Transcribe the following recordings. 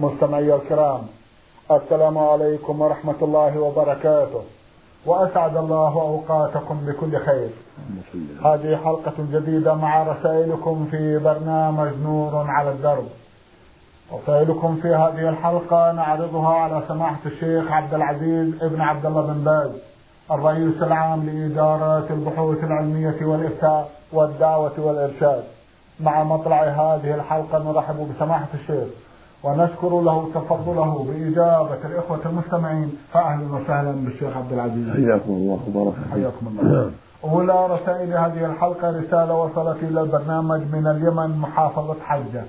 مستمعي الكرام السلام عليكم ورحمة الله وبركاته. وأسعد الله أوقاتكم بكل خير. هذه حلقة جديدة مع رسائلكم في برنامج نور على الدرب. رسائلكم في هذه الحلقة نعرضها على سماحة الشيخ عبد العزيز ابن عبد الله بن باز الرئيس العام لإدارة البحوث العلمية والإفتاء والدعوة والإرشاد. مع مطلع هذه الحلقة نرحب بسماحة الشيخ. ونشكر له تفضله بإجابة الإخوة المستمعين. فأهلا وسهلا بالشيخ عبد العزيز. حياكم الله وبارك حياكم الله. أولى رسائل هذه الحلقة رسالة وصلت إلى البرنامج من اليمن محافظة حجة.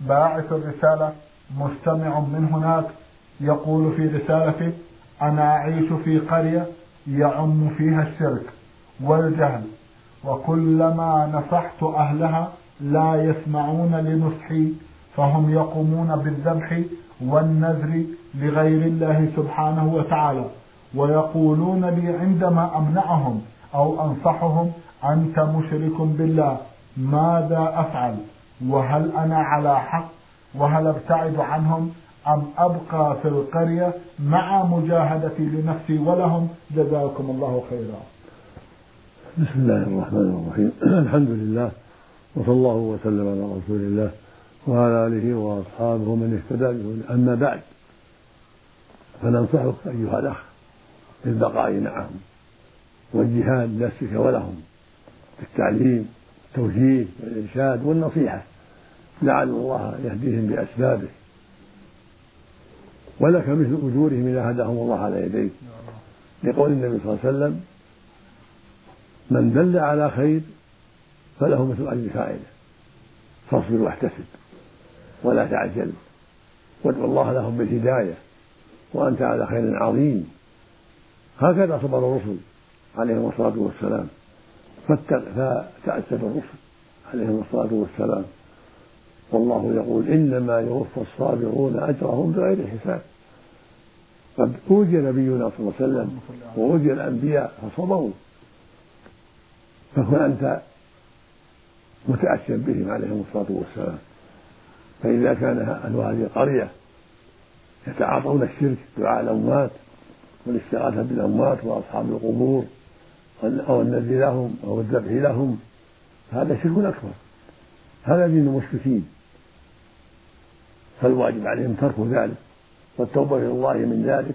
باعث الرسالة مستمع من هناك يقول في رسالته أنا أعيش في قرية يعم فيها الشرك والجهل وكلما نصحت أهلها لا يسمعون لنصحي فهم يقومون بالذبح والنذر لغير الله سبحانه وتعالى ويقولون لي عندما أمنعهم أو أنصحهم أنت مشرك بالله ماذا أفعل؟ وهل أنا على حق؟ وهل أبتعد عنهم؟ أم أبقى في القرية مع مجاهدتي لنفسي ولهم؟ جزاكم الله خيرا. بسم الله الرحمن الرحيم. الحمد لله وصلى الله وسلم على رسول الله. وعلى آله وأصحابه من اهتدى به. أما بعد فننصحك أيها الأخ بالبقاء معهم والجهاد لنفسك ولهم بالتعليم التوجيه والإرشاد والنصيحة. لعل الله يهديهم بأسبابه. ولك مثل أجورهم إذا هداهم الله على يديك. لقول النبي صلى الله عليه وسلم من دل على خير فله مثل أجر فاعله فاصبر واحتسب. ولا تعجل. وادعو الله لهم بالهداية وأنت على خير عظيم. هكذا صبر الرسل عليهم الصلاة والسلام. فتأسف الرسل عليهم الصلاة والسلام. والله يقول إنما يوفى الصابرون أجرهم بغير حساب. قد أوذي نبينا صلى الله عليه وسلم وأوذي الأنبياء فصبروا. فكن أنت متأسيا بهم عليهم الصلاة والسلام. فإذا كان أهل هذه القرية يتعاطون الشرك دعاء الأموات والاستغاثة بالأموات وأصحاب القبور أو النذر لهم أو الذبح لهم هذا شرك أكبر. هذا دين المشركين. فالواجب عليهم ترك ذلك والتوبة إلى الله من ذلك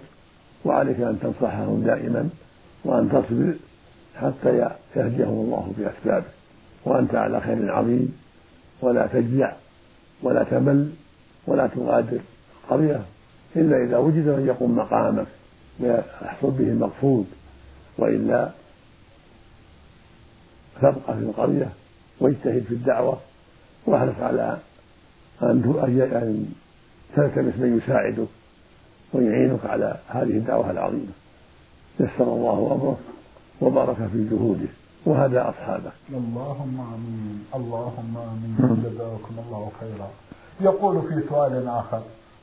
وعليك أن تنصحهم دائما وأن تصبر حتى يهديهم الله بأسبابه. وأنت على خير عظيم ولا تجزع ولا تمل ولا تغادر. القرية إلا إذا وجد من يقوم مقامك ويحصل به المقصود وإلا تبقى في القرية واجتهد في الدعوة واحرص على أن تلتمس من يساعدك ويعينك على هذه الدعوة العظيمة. يسر الله أمره وبارك في جهوده. وهدى أصحابه. اللهم آمين. اللهم آمين. جزاكم الله خيرا. يقول في سؤال آخر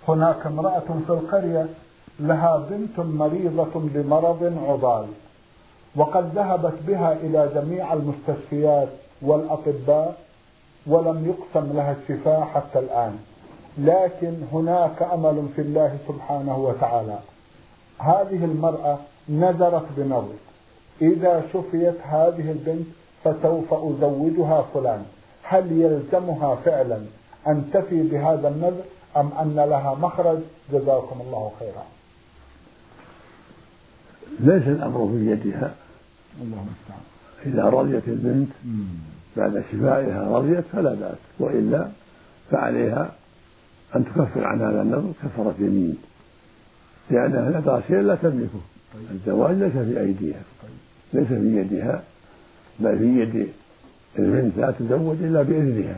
هناك امرأة في القرية لها بنت مريضة بمرض عضال وقد ذهبت بها إلى جميع المستشفيات والأطباء ولم يقسم لها الشفاء حتى الآن. لكن هناك أمل في الله سبحانه وتعالى. هذه المرأة نذرت بنظر. إذا شفيت هذه البنت فسوف أزوجها فلان. هل يلزمها فعلا أن تفي بهذا النذر أم أن لها مخرج؟ جزاكم الله خيرا. ليس الأمر في يدها. الله المستعان. إذا رضيت البنت بعد شفائها رضيت فلا بأس. وإلا فعليها أن تكفر عن هذا النذر كفرة يمين. لأنها نذر شيئا لا تملكه. الزواج ليس في أيديها. ليس في يدها بل في يد البنت لا تزوج إلا بإذنها.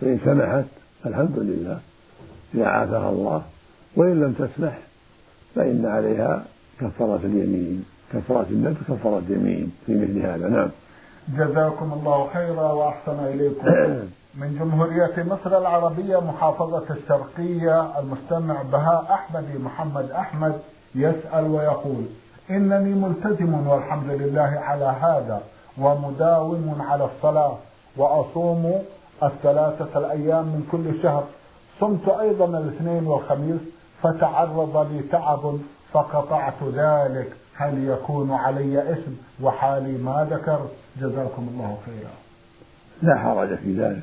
فإن سمحت الحمد لله. إذا عافاها الله وإن لم تسمح فإن عليها كفارة اليمين. كفارة النذر كفارة اليمين. في مثل هذا نعم. جزاكم الله خيرا وأحسن إليكم. من جمهورية مصر العربية محافظة الشرقية المستمع بهاء أحمدي محمد أحمد يسأل ويقول إنني ملتزم والحمد لله على هذا ومداوم على الصلاة وأصوم الثلاثة الأيام من كل شهر. صمت أيضا الاثنين والخميس فتعرض لي تعب فقطعت ذلك. هل يكون علي اسم وحالي ما ذكر؟ جزاكم الله خيرا. لا حرج في ذلك.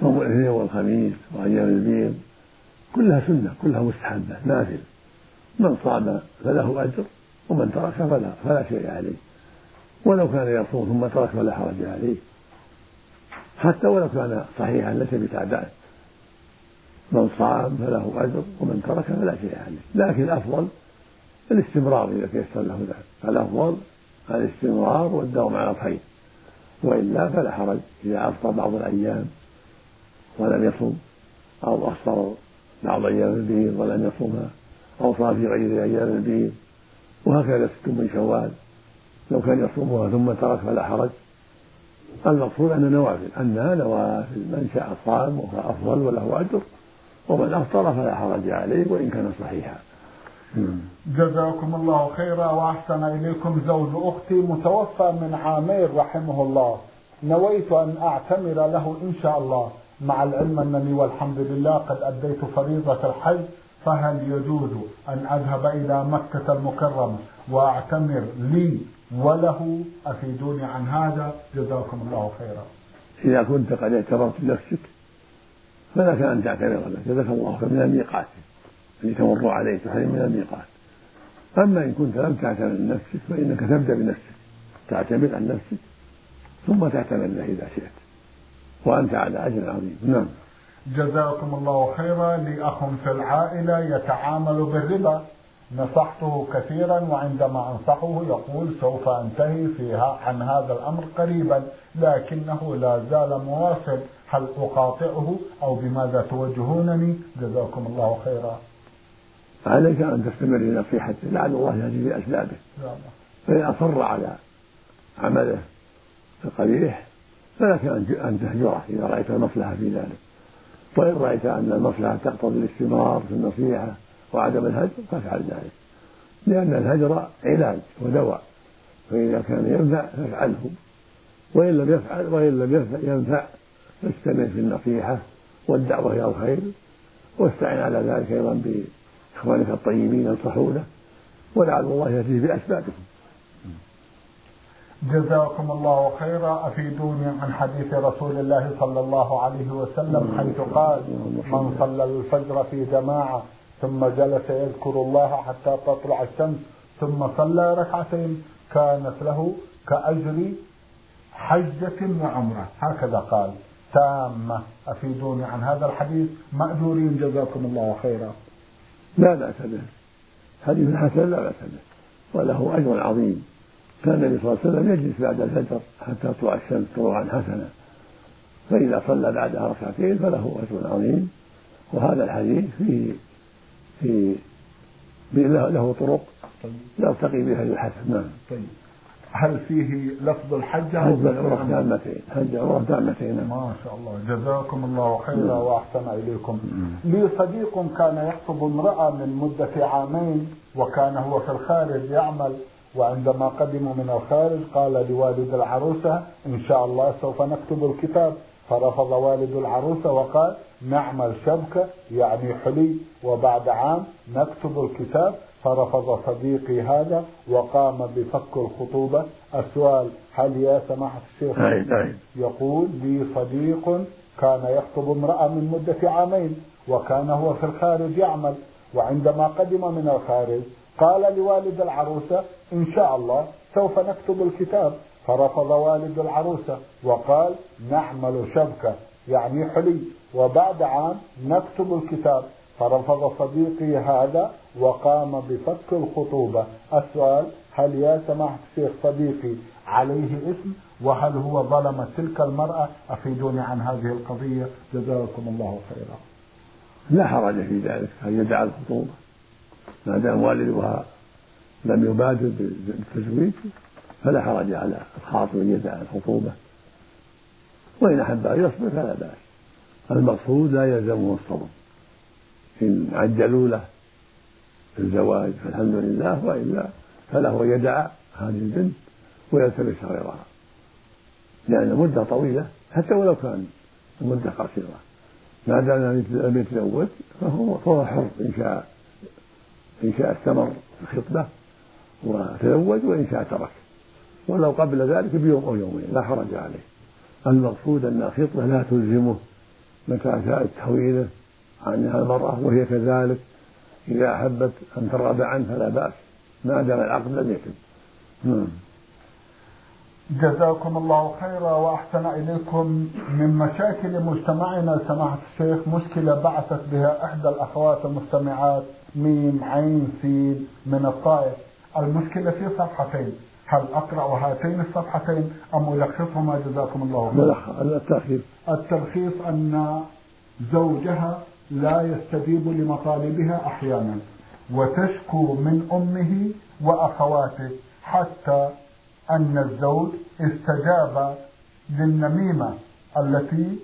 صوم الاثنين والخميس وأيام البيض كلها سنة كلها مستحبة نافل من صام فله أجر. ومن ترك فلا فلا شيء عليه. ولو كان يصوم ثم ترك فلا حرج عليه. حتى ولو كان صحيحا ليس بتعبان من صام فله أجر ومن ترك فلا شيء عليه. لكن الأفضل الاستمرار إذا تيسر له ذلك. الأفضل الاستمرار والدوام على الخير. وإلا فلا حرج. إذا أفطر بعض الأيام ولم يصم أو أفطر بعض أيام البيض ولم يصمها أو صام في غير أيام البيض وهكذا ست من شوال لو كان يصومها ثم ترك فلا حرج. المقصود أن نوافل أنها نوافل من شاء صام وهو أفضل وله أجر ومن أفطر فلا حرج عليه وإن كان صحيحا. جزاكم الله خيرا وأحسن إليكم زوج أختي متوفى من عامين رحمه الله. نويت أن أعتمر له إن شاء الله. مع العلم أنني والحمد لله قد أديت فريضة الحج فهل يجوز أن أذهب إلى مكة المكرمة وأعتمر لي وله أفيدوني عن هذا؟ جزاكم الله خيرا. إذا كنت قد اعتبرت لنفسك فلك أن تعتمر له جزاك الله خيرا من الميقات الذي تمر عليه تحرم من الميقات. أما إن كنت لم تعتمر لنفسك فإنك تبدأ بنفسك تعتمر عن نفسك ثم تعتمر له إذا شئت وأنت على أجر عظيم. نعم. جزاكم الله خيرا لي أخ في العائلة يتعامل بالربا نصحته كثيرا وعندما أنصحه يقول سوف أنتهي فيها عن هذا الأمر قريبا لكنه لا زال مواصل. هل أقاطعه أو بماذا توجهونني؟ جزاكم الله خيرا. عليك أن تستمر في نصيحته لعل الله يهدي بأسبابه. فإن أصر على عمله القبيح فلك أن تهجره إذا رأيت المصلحة في ذلك. وإن رأيت أن المصلحة تقتضي الاستمرار في النصيحة وعدم الهجر فافعل ذلك. لأن الهجر علاج ودواء فإذا كان ينفع فافعله. وإن لم يفعل وإن لم ينفع فاستمر في النصيحة والدعوة إلى الخير واستعن على ذلك أيضا بإخوانك الطيبين ينصحونه ولعل الله يأتيه بأسبابهم. جزاكم الله خيرا. أفيدوني عن حديث رسول الله صلى الله عليه وسلم حيث قال من صلى الفجر في جماعة ثم جلس يذكر الله حتى تطلع الشمس ثم صلى ركعتين كانت له كأجر حجة وعمرة هكذا قال. تامة. أفيدوني عن هذا الحديث. مأجورين. جزاكم الله خيرا. لا بأس به حديث حسن لا بأس به وله أجر عظيم. كان النبي صلى الله عليه وسلم يجلس بعد الفجر حتى تطلع الشمس طلوعا حسنا. فإذا صلى بعدها ركعتين فله أجر عظيم. وهذا الحديث فيه في له طرق يرتقي بها الحسن. نعم. طيب. هل فيه لفظ الحج حج العمرة تامتين حج العمرة تامتين ما شاء الله. جزاكم الله خيرا وأحسن إليكم. لي صديق كان يخطب امرأة من مدة عامين وكان هو في الخارج يعمل. وعندما قدموا من الخارج قال لوالد العروسة إن شاء الله سوف نكتب الكتاب. فرفض والد العروسة وقال نعمل شبكة يعني حلي وبعد عام نكتب الكتاب. فرفض صديقي هذا وقام بفك الخطوبة. السؤال هل يا سماحة الشيخ يقول لي صديق كان يخطب امرأة من مدة عامين وكان هو في الخارج يعمل. وعندما قدم من الخارج قال لوالد العروسة إن شاء الله سوف نكتب الكتاب. فرفض والد العروسة وقال نعمل شبكة يعني حلي. وبعد عام نكتب الكتاب. فرفض صديقي هذا وقام بفك الخطوبة. السؤال هل يا سماحة الشيخ صديقي عليه اسم وهل هو ظلم تلك المرأة؟ أفيدوني عن هذه القضية. جزاكم الله خيرا. لا حرج في ذلك أن يدعى الخطوبة. ما دام والدها لم يبادر بالتزويج فلا حرج على الخاطب ان يدعى الخطوبة. وإن أحب أن يصبر فلا بأس. المقصود لا يلزمه الصبر. إن عجلوا له الزواج فالحمد لله والا فله أن يدع هذه البنت ويلتمس غيرها. لأن المده طويلة حتى ولو كان المده قصيرة. ما دام لم يتزوج فهو فهو حر إن شاء إن شاء استمر في الخطبة. وتزوج وإن شاء ترك. ولو قبل ذلك بيوم أو يومين لا حرج عليه. المقصود أن الخطبة لا تلزمه متى شاءت تحويله عنها المرأة وهي كذلك إذا أحبت أن ترغب عنه فلا بأس. ما دام العقد لم يتم. نعم. جزاكم الله خيرا وأحسن إليكم من مشاكل مجتمعنا. سماحة الشيخ مشكلة بعثت بها إحدى الأخوات المستمعات ميم عين سين من الطائف. المشكلة في صفحتين. هل أقرأ هاتين الصفحتين أم الخصهما جزاكم الله خيرا؟ التلخيص التلخيص أن زوجها لا يستجيب لمطالبها أحيانا وتشكو من أمه وأخواته حتى أن الزوج استجاب للنميمة التي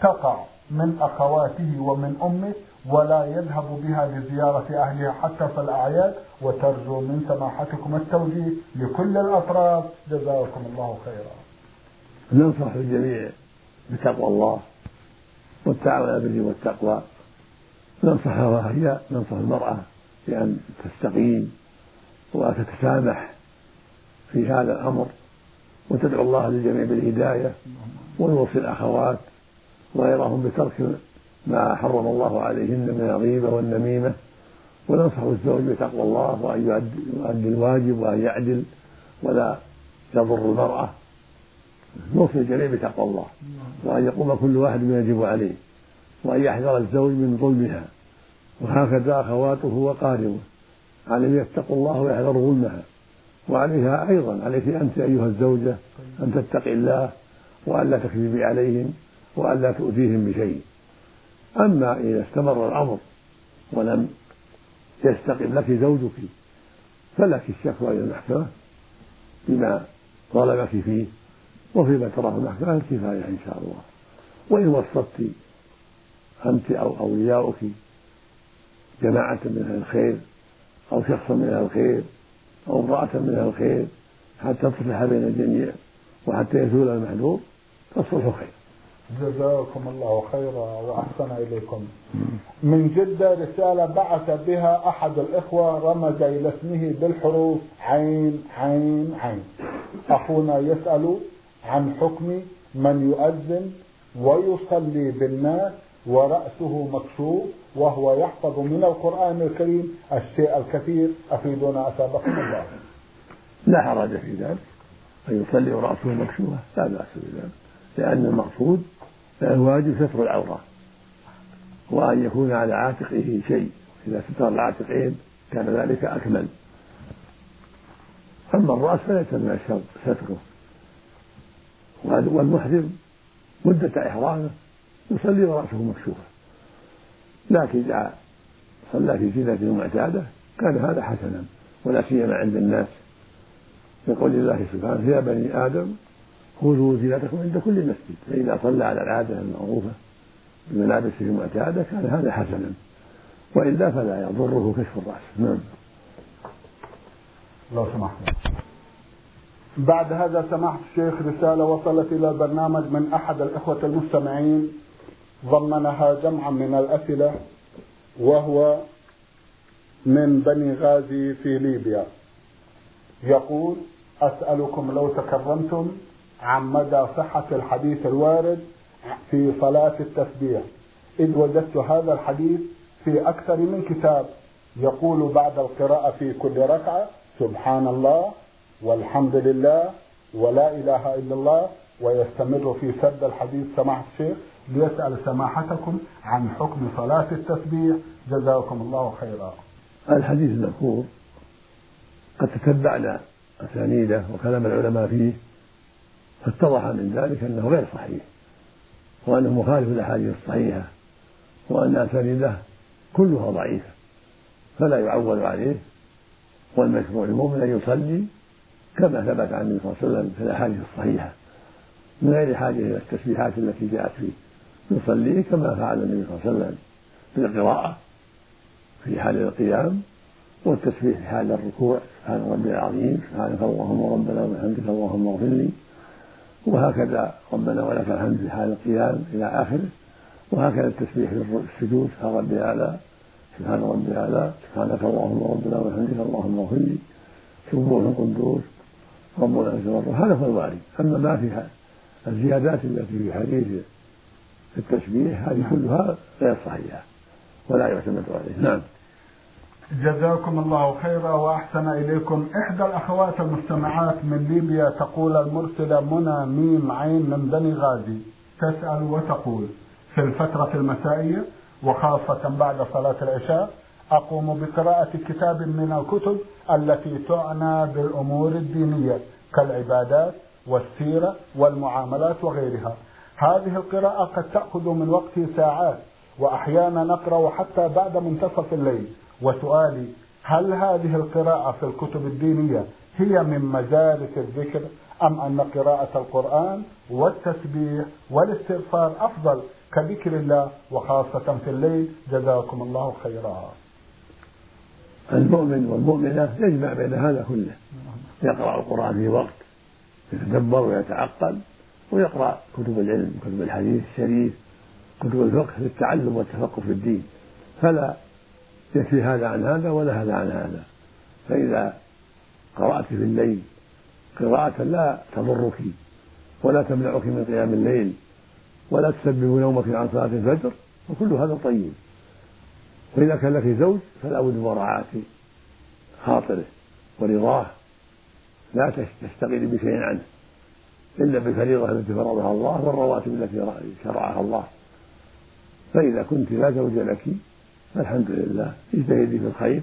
تقع من أخواته ومن أمه ولا يذهب بها لزيارة أهلها حتى في الأعياد وترجو من سماحتكم التوجيه لكل الأطراف جزاكم الله خيرا. ننصح الجميع بتقوى الله والتعاون على البر والتقوى. ننصحها وهي ننصح المرأة بأن تستقيم وتتسامح في هذا الأمر وتدعو الله للجميع بالهداية ونوصي الأخوات وغيرهم بترك ما حرم الله عليهن من الغيبة والنميمة وننصح الزوج بتقوى الله وأن يؤدي الواجب وأن يعدل ولا يضر المرأة. نوصي الجميع بتقوى الله وأن يقوم كل واحد بما يجب عليه وأن يحذر الزوج من ظلمها. وهكذا أخواته وقاربه عليهم يتقوا الله ويحذروا ظلمها. وعليها أيضا عليك أنت أيها الزوجة أن تتقي الله وألا تكذبي عليهم وألا تؤذيهم بشيء. أما إذا استمر الأمر ولم يستقم لك زوجك فلك الشكوى إلى المحكمة بما ظلمك فيه وفيما تراه المحكمة الكفاية إن شاء الله. وإن وسطت أنت أو أولياؤك جماعة من أهل الخير أو شخصا من أهل الخير أو امرأة من أهل الخير حتى تصلح بين الجميع وحتى يزول المحذور فالصلح خير. جزاكم الله خيرا وأحسن إليكم. من جدة رسالة بعث بها أحد الإخوة رمز إلى اسمه بالحروف عين عين عين. أخونا يسأل عن حكم من يؤذن ويصلي بالناس ورأسه مكشوف وهو يحفظ من القرآن الكريم الشيء الكثير. أفيدونا أثابكم الله. لا حرج في ذلك. أن يصلي ورأسه مكشوفة لا بأس بذلك. لأن المقصود الواجب ستر العورة وأن يكون على عاتقه شيء. إذا ستر العاتقين كان ذلك أكمل. أما الرأس فليس من الشرط ستره. والمحرم مدة إحرامه يصلي ورأسه مكشوفة. لكن إذا صلى في زينة معتادة كان هذا حسنا ولا سيما عند الناس. يقول الله سبحانه يا بني آدم خذوا زينتكم عند كل مسجد. فإذا صلى على العادة المعروفة بملابسه المعتادة كان هذا حسنا. وإلا فلا يضره كشف الرأس. نعم. لو سمحت. بعد هذا سماحة الشيخ رسالة وصلت إلى البرنامج من أحد الإخوة المستمعين. ضمنها جمعا من الأسئلة وهو من بني غازي في ليبيا. يقول أسألكم لو تكرمتم عن مدى صحة الحديث الوارد في صلاة التسبيح. إذ وجدت هذا الحديث في أكثر من كتاب يقول بعد القراءة في كل ركعة سبحان الله والحمد لله ولا إله إلا الله ويستمر في سرد الحديث سماحة الشيخ ليسأل سماحتكم عن حكم صلاة التسبيح. جزاكم الله خيرا. الحديث المذكور قد تتبعنا أسانيده وكلام العلماء فيه فاتضح من ذلك أنه غير صحيح وأنه مخالف للأحاديث الصحيحة وأن أسانيده كلها ضعيفة فلا يعول عليه والمشروع للمؤمن أن يصلي كما ثبت عن النبي صلى الله عليه وسلم في الأحاديث الصحيحة من غير حاجة إلى التسبيحات التي جاءت فيه يصلي كما فعل النبي صلى الله عليه وسلم في القراءة في حال القيام والتسبيح في حال الركوع سبحان ربي العظيم سبحانك اللهم ربنا وبحمدك اللهم اغفر لي. وهكذا ربنا ولك الحمد في حال القيام إلى آخره. وهكذا التسبيح في السجود سبحان ربي الأعلى سبحان ربي الأعلى سبحانك اللهم ربنا وبحمدك اللهم اغفر لي سبوح قدوس ربنا العزة هذا هو الوارد أما ما فيها الزيادات التي في حديث التسبيح هذه كلها غير صحيحة ولا يعتمد عليه. نعم. جزاكم الله خيرا وأحسن إليكم. إحدى الأخوات المستمعات من ليبيا تقول المرسله منى ميم عين من بني غازي. تسأل وتقول في الفترة المسائية وخاصة بعد صلاة العشاء أقوم بقراءة كتاب من الكتب التي تعنى بالأمور الدينية كالعبادات والسيرة والمعاملات وغيرها. هذه القراءة قد تأخذ من وقتي ساعات وأحيانا نقرأ حتى بعد منتصف الليل. وسؤالي هل هذه القراءة في الكتب الدينية هي من مجالس الذكر أم أن قراءة القرآن والتسبيح والاستغفار أفضل كذكر الله وخاصة في الليل؟ جزاكم الله خيرا. المؤمن والمؤمنة يجمع بين هذا كله. يقرأ القرآن في وقت يتدبر ويتعقل ويقرأ كتب العلم كتب الحديث الشريف كتب الفقه للتعلم والتفقه في الدين. فلا يكفي هذا عن هذا ولا هذا عن هذا. فإذا قرأت في الليل قراءة لا تضرك ولا تمنعك من قيام الليل ولا تسبب نومك عن صلاة الفجر وكل هذا طيب. وإذا كان لك زوج فلا بد مراعاة خاطره ورضاه. لا تشتغلي بشيء عنه إلا بالفريضة التي فرضها الله والرواتب التي شرعها الله. فإذا كنت لا زوج لك فالحمد لله. اجتهدي في الخير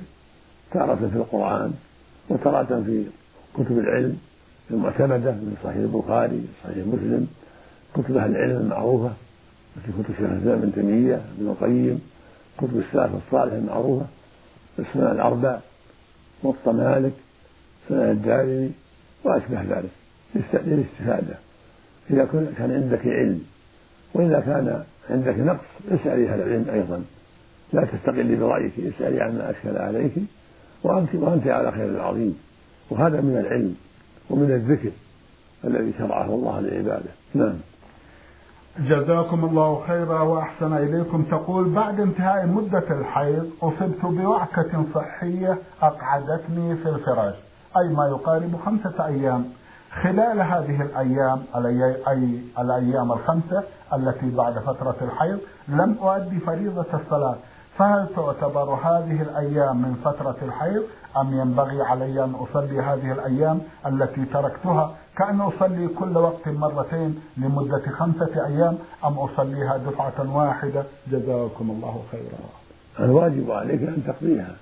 تارة في القرآن وتارة في كتب العلم المعتمدة من صحيح البخاري صحيح مسلم. كتب أهل العلم المعروفة مثل كتب شيخ الإسلام ابن تيمية ابن القيم. كتب السلف الصالح المعروفة السنن الأربع موطأ مالك سنن الدارمي وأشبه ذلك. للاستفادة. إذا كان عندك علم وإذا كان عندك نقص اسألي أهل العلم أيضا. لا تستقلي برأيك اسألي عما أشكل عليك وأنت وأنت على خير العظيم. وهذا من العلم ومن الذكر الذي شرعه الله لعباده. نعم. جزاكم الله خيرا وأحسن إليكم. تقول بعد انتهاء مدة الحيض أصبت بوعكة صحية أقعدتني في الفراش أي ما يقارب خمسة أيام. خلال هذه الأيام اي الأيام الخمسة التي بعد فترة الحيض لم أؤدي فريضة الصلاة. فهل تعتبر هذه الأيام من فترة الحيض أم ينبغي علي أن أصلي هذه الأيام التي تركتها؟ كأن أصلي كل وقت مرتين لمدة خمسة أيام أم أصليها دفعة واحدة؟ جزاكم الله خيرا. الواجب عليك أن تقضيها.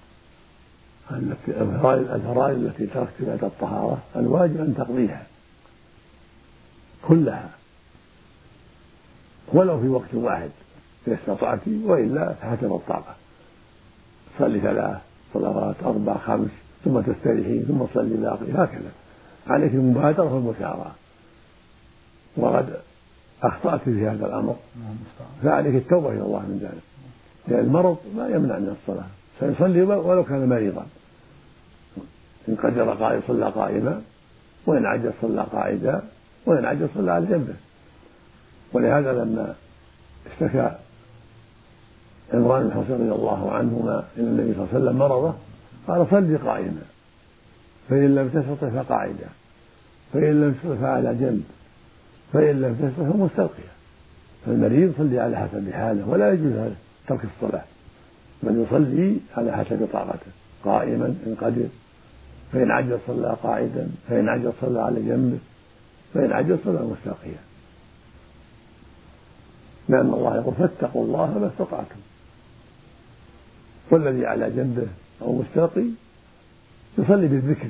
الفرائض التي تركت بعد الطهارة الواجب أن تقضيها. كلها. ولو في وقت واحد. إذا استطعت وإلا فحسب الطاقة صلي ثلاث صلوات أربع خمس ثم تستريحين ثم تصلي الباقي هكذا. عليك المبادرة والمسارعة وقد أخطأت في هذا الأمر. فعليك التوبة إلى الله من ذلك. لأن المرض ما يمنع من الصلاة. سيصلي ولو كان مريضا. إن قدر قائد صلى قائما وإن عجز صلى قاعدا وإن عجز صلى على جنبه. ولهذا لما اشتكى عمران بن رضي الله عنهما إلى النبي صلى الله عليه وسلم مرضه قال صل قائما. فإن لم تستطع فقاعدا فإن لم تستطع فعلى جنب. فإن لم تستطع فمستلقيا فالمريض يصلي على حسب حاله ولا يجوز ترك الصلاة. بل يصلي على حسب طاقته قائما إن قدر. فإن عجز صلى قاعدا فإن عجز صلى على جنبه فإن عجز صلى مستلقيا لأن الله يقول فاتقوا الله ما استطعتم. والذي على جنبه أو مستلقي يصلي بالذكر.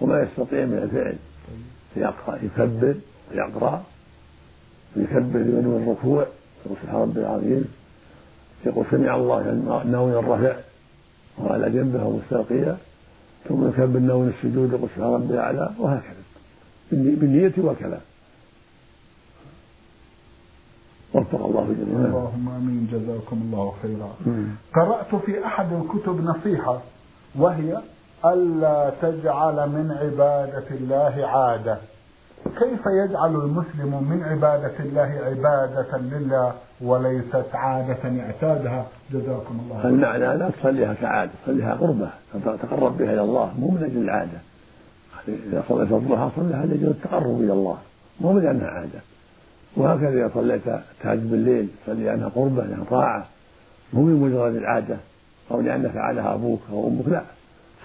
وما يستطيع من الفعل. يقرأ يكبر ويقرأ ويكبر بدون الركوع. يقول سبحان ربي العظيم. يقول سمع الله ناوي الرفع. وعلى جنبه أو مستلقيا ثم يكبر ناوي السجود. يقول سبحان ربي الأعلى. وهكذا. بالنية والكلام وفق الله جميعا. اللهم آمين. جزاكم الله خيرا. قرأت في أحد الكتب نصيحة وهي ألا تجعل من عبادة الله عادة. كيف يجعل المسلم من عبادة الله عبادة لله وليست عادة اعتادها؟ جزاكم الله المعنى لا تصليها كعادة تصليها قربة تتقرب بها إلى الله مو من أجل العادة. إذا صليت الضحى صليها لأجل التقرب إلى الله مو من أنها عادة. وهكذا إذا صليت تهجد بالليل تصلي عنها قربة لأنها طاعة. مو من مجرد العادة أو لأن فعلها أبوك أو أمك لا.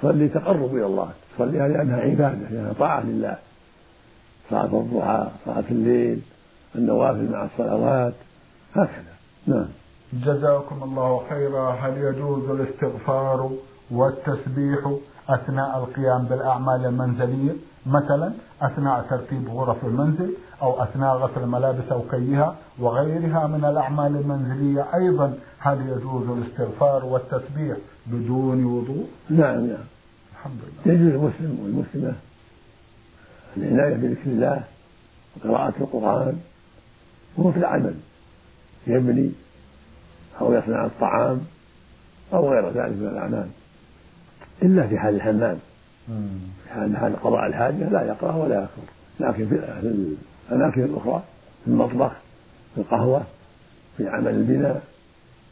تصلي تقرب إلى الله. تصليها لأنها عبادة لأنها طاعة لله. صلاة الضحى صلاة الليل النوافل مع الصلوات هكذا. نعم. جزاكم الله خيرا. هل يجوز الاستغفار والتسبيح أثناء القيام بالأعمال المنزلية؟ مثلا أثناء ترتيب غرف المنزل أو أثناء غسل الملابس أو كيها وغيرها من الأعمال المنزلية أيضا هل يجوز الاستغفار والتسبيح بدون وضوء؟ نعم نعم. الحمد لله. يجوز المسلم والمسلمة العناية بذكر الله وقراءة القرآن وهو في العمل يبني أو يصنع الطعام أو غير ذلك من الأعمال إلا في حال الحمام. في حال قضاء الحاجة؟ لا يقرأ ولا يكفر لكن في الأماكن الأخرى في المطبخ في القهوة في عمل البناء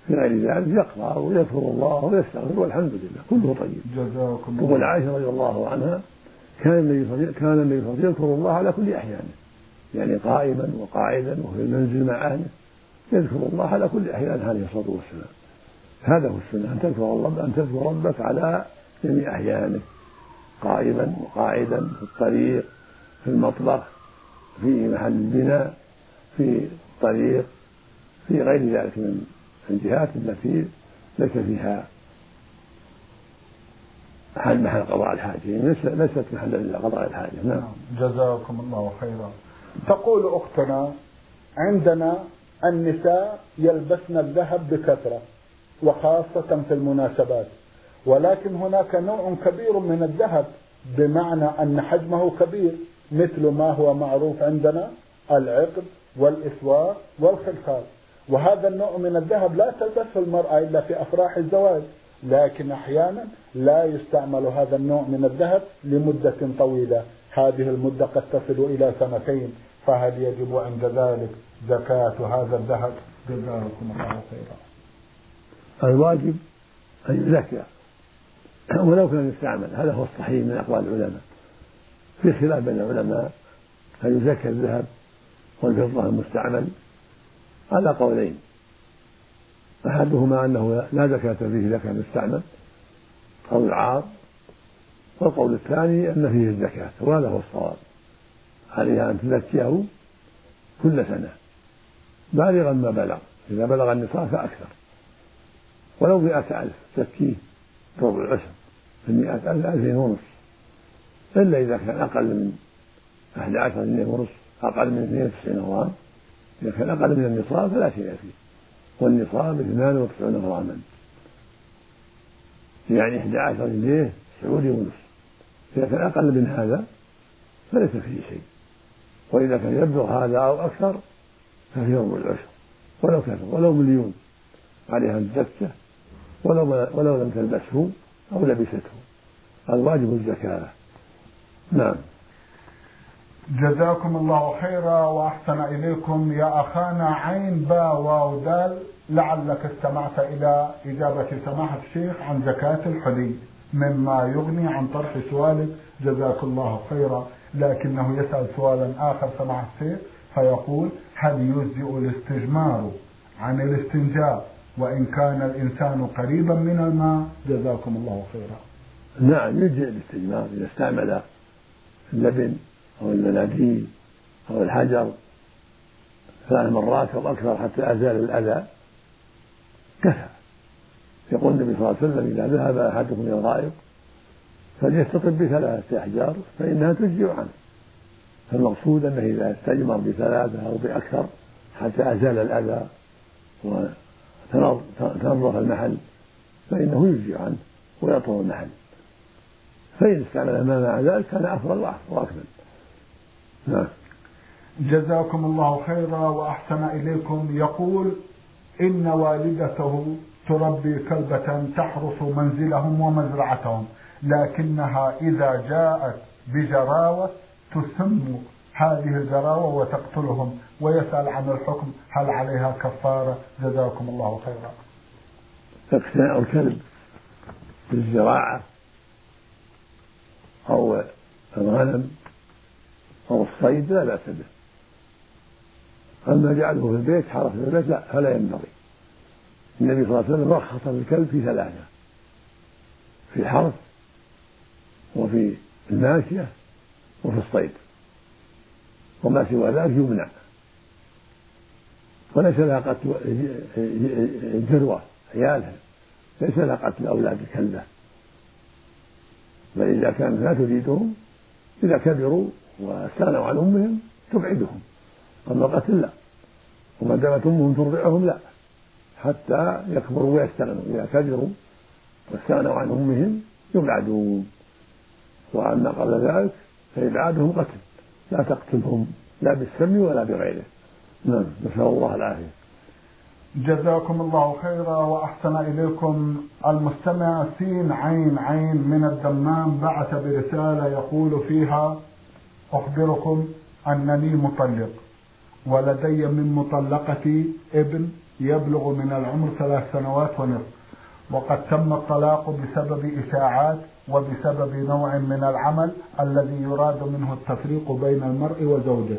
في غير ذلك يقرأ ويذكر الله ويستغفر والحمد لله. كله طيب. جزاكم الله. تقول عائشة رضي الله عنها كان النبي كان النبي صلى الله عليه وسلم يذكر الله على كل أحيانه يعني قائما وقاعدا وفي المنزل مع أهله يذكر الله على كل أحيان عليه الصلاة والسلام. هذا هو السنة أن تذكر الله أن تذكر ربك على جميع أحيانه. قائما وقاعدا في الطريق في المطبخ في محل البناء في الطريق في غير ذلك من الجهات التي ليس فيها محل محل قضاء الحاجة. يعني ليست محل قضاء الحاجة. نعم. جزاكم الله خيرا. تقول أختنا عندنا النساء يلبسن الذهب بكثرة وخاصة في المناسبات. ولكن هناك نوع كبير من الذهب بمعنى أن حجمه كبير مثل ما هو معروف عندنا العقد والإسواق والخلخال. وهذا النوع من الذهب لا تلبسه المرأة إلا في أفراح الزواج لكن أحيانا لا يستعمل هذا النوع من الذهب لمدة طويلة. هذه المدة قد تصل إلى سنتين فهل يجب عند ذلك زكاة هذا الذهب؟ جزاكم الله خيرا. الواجب أن يزكى. ولو كان يستعمل. هذا هو الصحيح من أقوال العلماء. في خلاف بين العلماء هل يزكى الذهب والفضة المستعمل؟ على قولين. أحدهما أنه لا زكاة فيه إذا كان مستعمل أو العار والقول الثاني أن فيه الزكاة وهذا هو الصواب. عليها أن تزكيه كل سنة بالغا ما بلغ. إذا بلغ النصاب فأكثر. ولو مئة ألف زكيه ربع العشر في مئة ألف ألفين ونصف إلا إذا كان أقل من أحد عشر جنيه ونصف أقل من 92 غرام. إذا كان أقل من النصاب فلا شيء فيه والنصاب 98 غراما. يعني 11 جنيه سعودي ونصف إذا كان أقل من هذا فليس فيه شيء. وإذا كان يبلغ هذا أو أكثر ففيه ربع العشر. ولو كثر ولو مليون عليها الزكاة ولو ولو لم تلبسه أو لبسته. الواجب الزكاة. نعم. جزاكم الله خيرا وأحسن إليكم. يا أخانا عين با واو دال لعلك استمعت إلى إجابة سماحة الشيخ عن زكاة الحلي مما يغني عن طرح سؤالك. جزاك الله خيرا. لكنه يسأل سؤالا آخر سماحة الشيخ فيقول هل يجزئ الاستجمار عن الاستنجاء؟ وإن كان الإنسان قريبا من الماء جزاكم الله خيرا. نعم يجزئ الاستجمار إذا استعمل اللبن أو المناديل أو الحجر ثلاث مرات أو أكثر حتى أزال الأذى. كفى. يقول النبي صلى الله عليه وسلم إذا ذهب أحدكم إلى الغائط فليستطب بثلاثة أحجار فإنها تجزئ عنه. فالمقصود أنه إذا استجمر بثلاثة أو بأكثر حتى أزال الأذى. وتنظف المحل فإنه يجزئ عنه ويطهر المحل. فإن استعمل ما مع ذلك كان أفضل وأكمل. نعم. جزاكم الله خيرا وأحسن إليكم. يقول إن والدته تربي كلبة تحرس منزلهم ومزرعتهم لكنها إذا جاءت بجراوة تسم هذه الجراوة وتقتلهم ويسأل عن الحكم. هل عليها كفارة؟ جزاكم الله خيرا. اقتناء الكلب بالزراعة أو الغنم أو الصيد لا بأس به. أما جعله في البيت حرس في البيت لا فلا ينبغي. النبي صلى الله عليه وسلم رخص الكلب في ثلاثة في الحرث وفي الماشية وفي الصيد. وما سوى ذلك يمنع. وليس لها قتل الجروة عيالها ليس لها قتل أولاد الكلبة بل إذا كانت لا تريدهم إذا كبروا واستغنوا عن أمهم تبعدهم. أما القتل لا. وما دامت أمهم ترضعهم لا. حتى يكبروا ويستغنوا. إذا كبروا واستغنوا عن أمهم يبعدون. وأما قبل ذلك فإبعادهم قتل. لا تقتلهم لا بالسم ولا بغيره. نعم نسأل الله العافية. جزاكم الله خيرا وأحسن إليكم. المستمع سين عين عين من الدمام بعث برسالة يقول فيها أخبركم أنني مطلق ولدي من مطلقتي ابن يبلغ من العمر ثلاث سنوات ونصف وقد تم الطلاق بسبب إشاعات وبسبب نوع من العمل الذي يراد منه التفريق بين المرء وزوجه.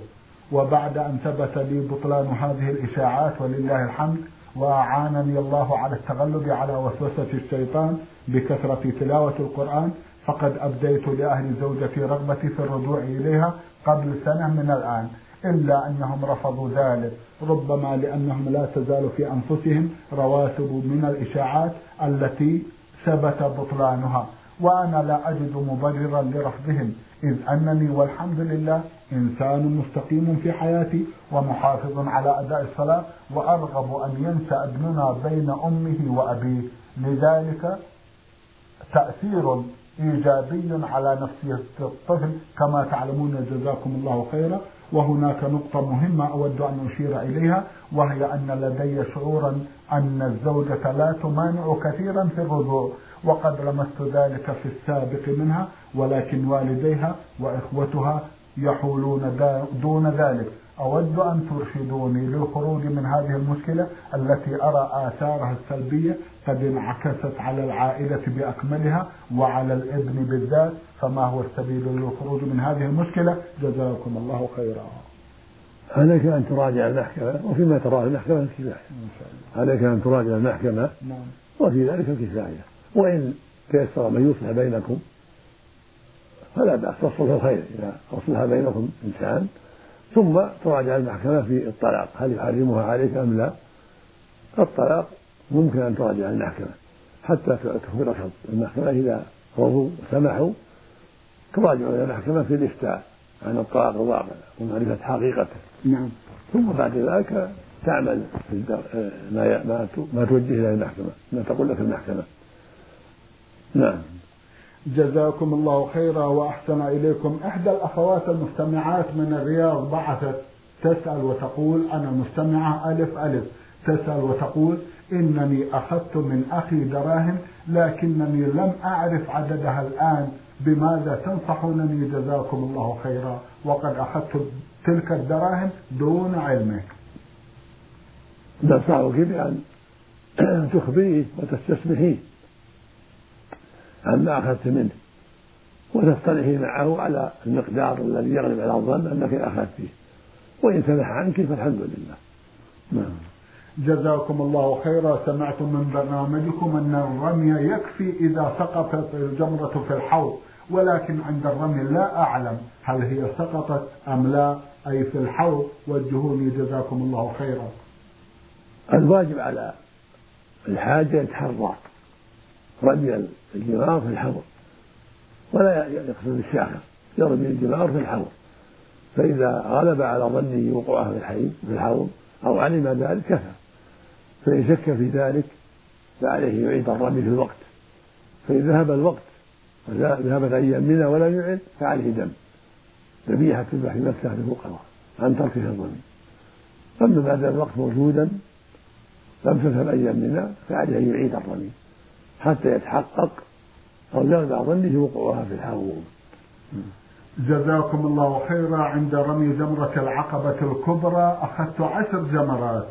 وبعد أن ثبت لي بطلان هذه الإشاعات ولله الحمد وأعانني الله على التغلب على وسوسة الشيطان بكثرة تلاوة القرآن فقد أبديت لأهل زوجتي رغبتي في الرجوع إليها قبل سنة من الآن. إلا أنهم رفضوا ذلك ربما لأنهم لا تزال في أنفسهم رواتب من الإشاعات التي ثبت بطلانها. وأنا لا أجد مبررا لرفضهم إذ أنني والحمد لله إنسان مستقيم في حياتي ومحافظ على أداء الصلاة وأرغب أن ينسى ابننا بين أمه وأبيه. لذلك تأثير إيجابي على نفسية الطفل كما تعلمون جزاكم الله خيرا. وهناك نقطة مهمة أود أن أشير إليها وهي أن لدي شعورا أن الزوجة لا تمانع كثيرا في الرجوع. وقد لمست ذلك في السابق منها ولكن والديها وإخوتها يحولون دون ذلك. أود أن ترشدوني للخروج من هذه المشكلة التي أرى آثارها السلبية قد انعكست على العائلة بأكملها وعلى الابن بالذات. فما هو السبيل للخروج من هذه المشكلة؟ جزاكم الله خيرا. عليك أن تراجع المحكمة وفيما تراه المحكمة الكفاية. عليك أن تراجع المحكمة نعم. وفي ذلك الكفاية. وإن تيسر من يصلح بينكم فلا بأس تصلح الخير إذا أصلح بينكم إنسان. ثم تراجع المحكمة في الطلاق. هل يحرمها عليك أم لا؟ الطلاق ممكن أن تراجع المحكمة. حتى تخبرك المحكمة إذا رضوا وسمحوا تراجع المحكمة في الإفتاء عن الطلاق الواقع. ومعرفة حقيقته نعم. ثم بعد ذلك تعمل في ما ما توجه إلى المحكمة. ما تقول لك المحكمة. نعم. جزاكم الله خيرا وأحسن إليكم. إحدى الأخوات المستمعات من الرياض بعثت تسأل وتقول أنا مستمعة ألف ألف. تسأل وتقول إنني أخذت من أخي دراهم لكنني لم أعرف عددها الآن. بماذا تنصحونني؟ جزاكم الله خيرا. وقد أخذت تلك الدراهم دون علمه نصحك بأن تخبريه وتستسمحيه. عما أخذت منه. وتصطلحي معه على المقدار الذي يغلب على الظن أنك أخذت فيه. وإن سمح عنك فالحمد لله. نعم. جزاكم الله خيرا. سمعت من برنامجكم أن الرمي يكفي إذا سقطت الجمرة في الحوض. ولكن عند الرمي لا أعلم هل هي سقطت أم لا أي في الحوض. وجهوني جزاكم الله خيرا. الواجب على الحاجة يتحرى رمي الجمار في الحوض. ولا يقصد الشاخص يرمي الجمار في الحوض. فإذا غلب على ظنه وقوعها في الحي في الحوض أو علم ذلك كفى. فإن شك في ذلك فعليه يعيد الرمي في الوقت. فإن ذهب الوقت ذهبت أيام منها ولم يعد فعليه دم. ذبيحة تذبح في مكة للفقراء عن تركه الظن أما ما دام الوقت موجودا لم تذهب أيام منها فعليه أن يعيد الرمي. حتى يتحقق أو يغلب ظنه وقوعها في الحوض جزاكم الله خيرا. عند رمي جمرة العقبة الكبرى أخذت عشر جمرات.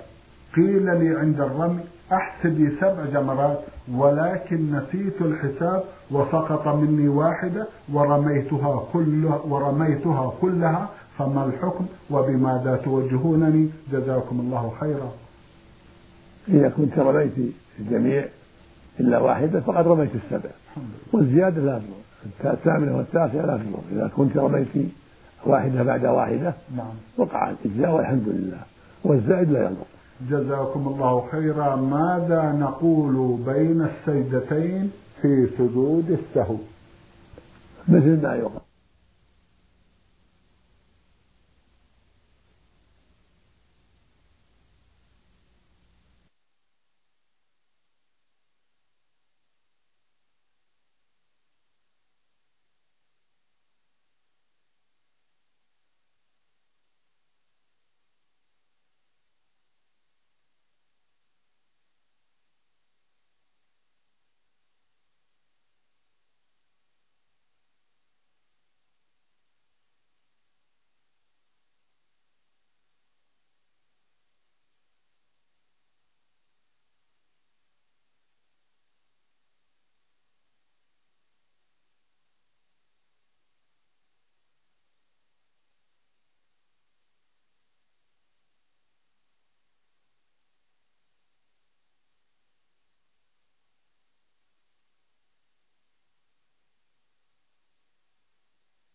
قيل لي عند الرمي احسبي سبع جمرات ولكن نسيت الحساب وسقط مني واحدة ورميتها كلها ورميتها كلها فما الحكم وبماذا توجهونني؟ جزاكم الله خيرا. إذا كنت رميت الجميع إلا واحدة فقد رميت السبع. والزيادة لا تضر الثامنة والتاسعة لا تضر إذا كنت رميت واحدة بعد واحدة نعم. وقع الإجزاء والحمد لله. والزائد لا يضر جزاكم الله خيرا. ماذا نقول بين السجدتين في سجود السهو؟ مثل ما يقال.